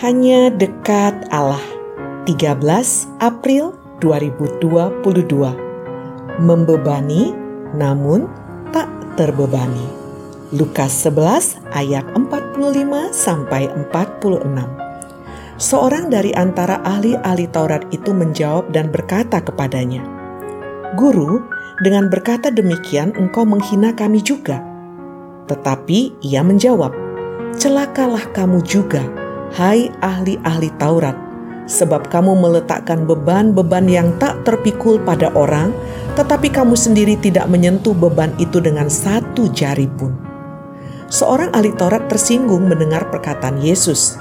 Hanya dekat Allah. 13 April 2022. Membebani namun tak terbebani. Lukas 11 ayat 45 sampai 46. Seorang dari antara ahli-ahli Taurat itu menjawab dan berkata kepadanya, "Guru, dengan berkata demikian engkau menghina kami juga." Tetapi ia menjawab, "Celakalah kamu juga, hai ahli-ahli Taurat, sebab kamu meletakkan beban-beban yang tak terpikul pada orang, tetapi kamu sendiri tidak menyentuh beban itu dengan satu jari pun." Seorang ahli Taurat tersinggung mendengar perkataan Yesus.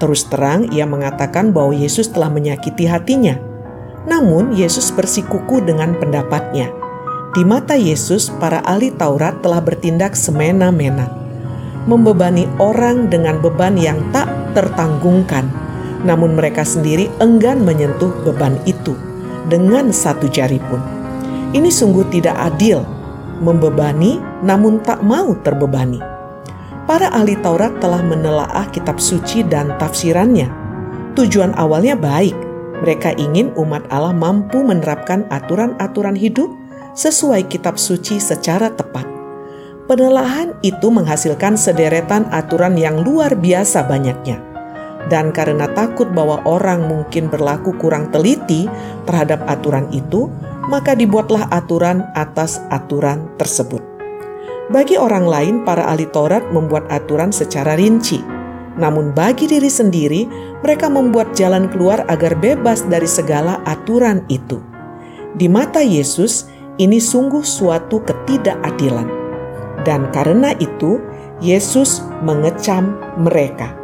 Terus terang, ia mengatakan bahwa Yesus telah menyakiti hatinya. Namun, Yesus bersikuku dengan pendapatnya. Di mata Yesus, para ahli Taurat telah bertindak semena-mena, membebani orang dengan beban yang tak tertanggungkan, namun mereka sendiri enggan menyentuh beban itu dengan satu jari pun. Ini sungguh tidak adil, membebani namun tak mau terbebani para ahli Taurat telah menelaah kitab suci dan tafsirannya. Tujuan awalnya baik. Mereka ingin umat Allah mampu menerapkan aturan-aturan hidup sesuai kitab suci secara tepat. Penelaahan itu menghasilkan sederetan aturan yang luar biasa banyaknya. Dan karena takut bahwa orang mungkin berlaku kurang teliti terhadap aturan itu, maka dibuatlah aturan atas aturan tersebut. Bagi orang lain, para ahli Taurat membuat aturan secara rinci. Namun bagi diri sendiri, mereka membuat jalan keluar agar bebas dari segala aturan itu. Di mata Yesus, ini sungguh suatu ketidakadilan. Dan karena itu, Yesus mengecam mereka.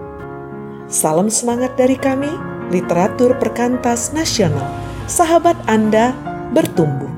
Salam semangat dari kami, literatur perkantas nasional. Sahabat Anda bertumbuh.